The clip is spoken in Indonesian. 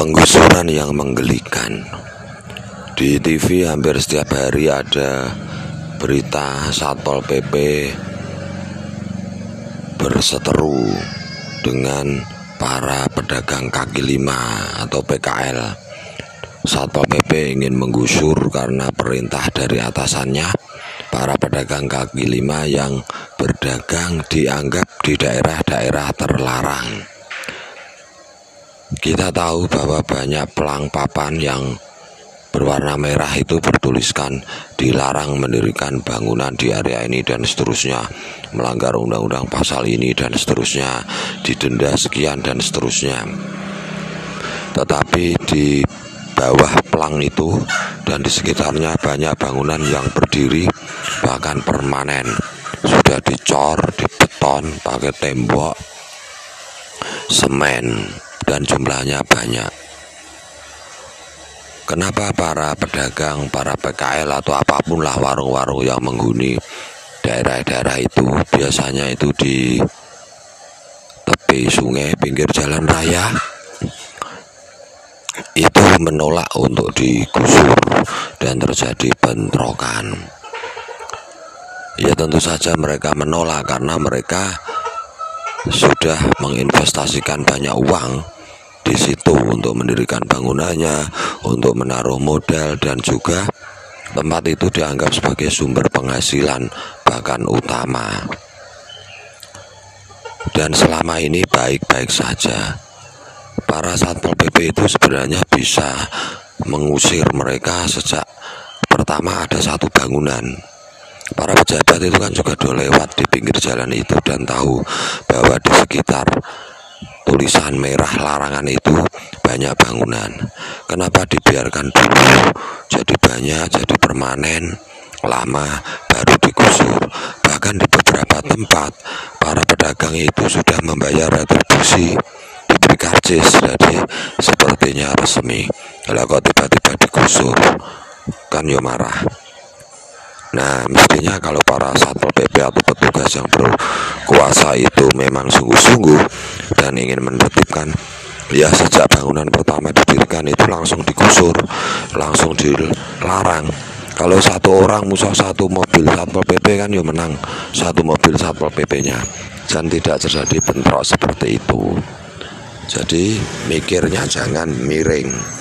penggusuran yang menggelikan. Di TV hampir setiap hari ada berita Satpol PP berseteru dengan para pedagang kaki lima atau PKL. Satpol PP ingin menggusur karena perintah dari atasannya para pedagang kaki lima yang berdagang dianggap di daerah-daerah terlarang. Kita tahu bahwa banyak pelang papan yang berwarna merah itu bertuliskan dilarang mendirikan bangunan di area ini dan seterusnya. Melanggar undang-undang pasal ini dan seterusnya. Didenda sekian dan seterusnya. Tetapi di bawah pelang itu dan di sekitarnya banyak bangunan yang berdiri bahkan permanen. Sudah dicor di beton pakai tembok semen dan jumlahnya banyak Kenapa para pedagang, para PKL atau apa pun lah warung-warung yang menghuni daerah-daerah itu biasanya itu di tepi sungai pinggir jalan raya itu menolak untuk digusur dan terjadi bentrokan. Ya tentu saja mereka menolak karena mereka sudah menginvestasikan banyak uang di situ untuk mendirikan bangunannya, untuk menaruh modal dan juga tempat itu dianggap sebagai sumber penghasilan bahkan utama. Dan selama ini baik-baik saja. Para satpol PP itu sebenarnya bisa mengusir mereka sejak pertama ada satu bangunan para pejabat itu kan juga sudah lewat di pinggir jalan itu dan tahu bahwa di sekitar tulisan merah larangan itu banyak bangunan. Kenapa dibiarkan dulu jadi banyak, jadi permanen, lama baru digusur. Bahkan di beberapa tempat para pedagang itu sudah membayar retribusi diberi karcis jadi sepertinya resmi. Kalau kok tiba-tiba digusur kan yo marah. Nah, mestinya kalau para satpol PP atau petugas yang berkuasa itu memang sungguh-sungguh dan ingin menertibkan ya sejak bangunan pertama didirikan itu langsung digusur, langsung dilarang. Kalau satu orang musuh satu mobil satpol PP kan ya menang satu mobil satpol PP-nya dan tidak terjadi bentrok seperti itu. Jadi mikirnya jangan miring.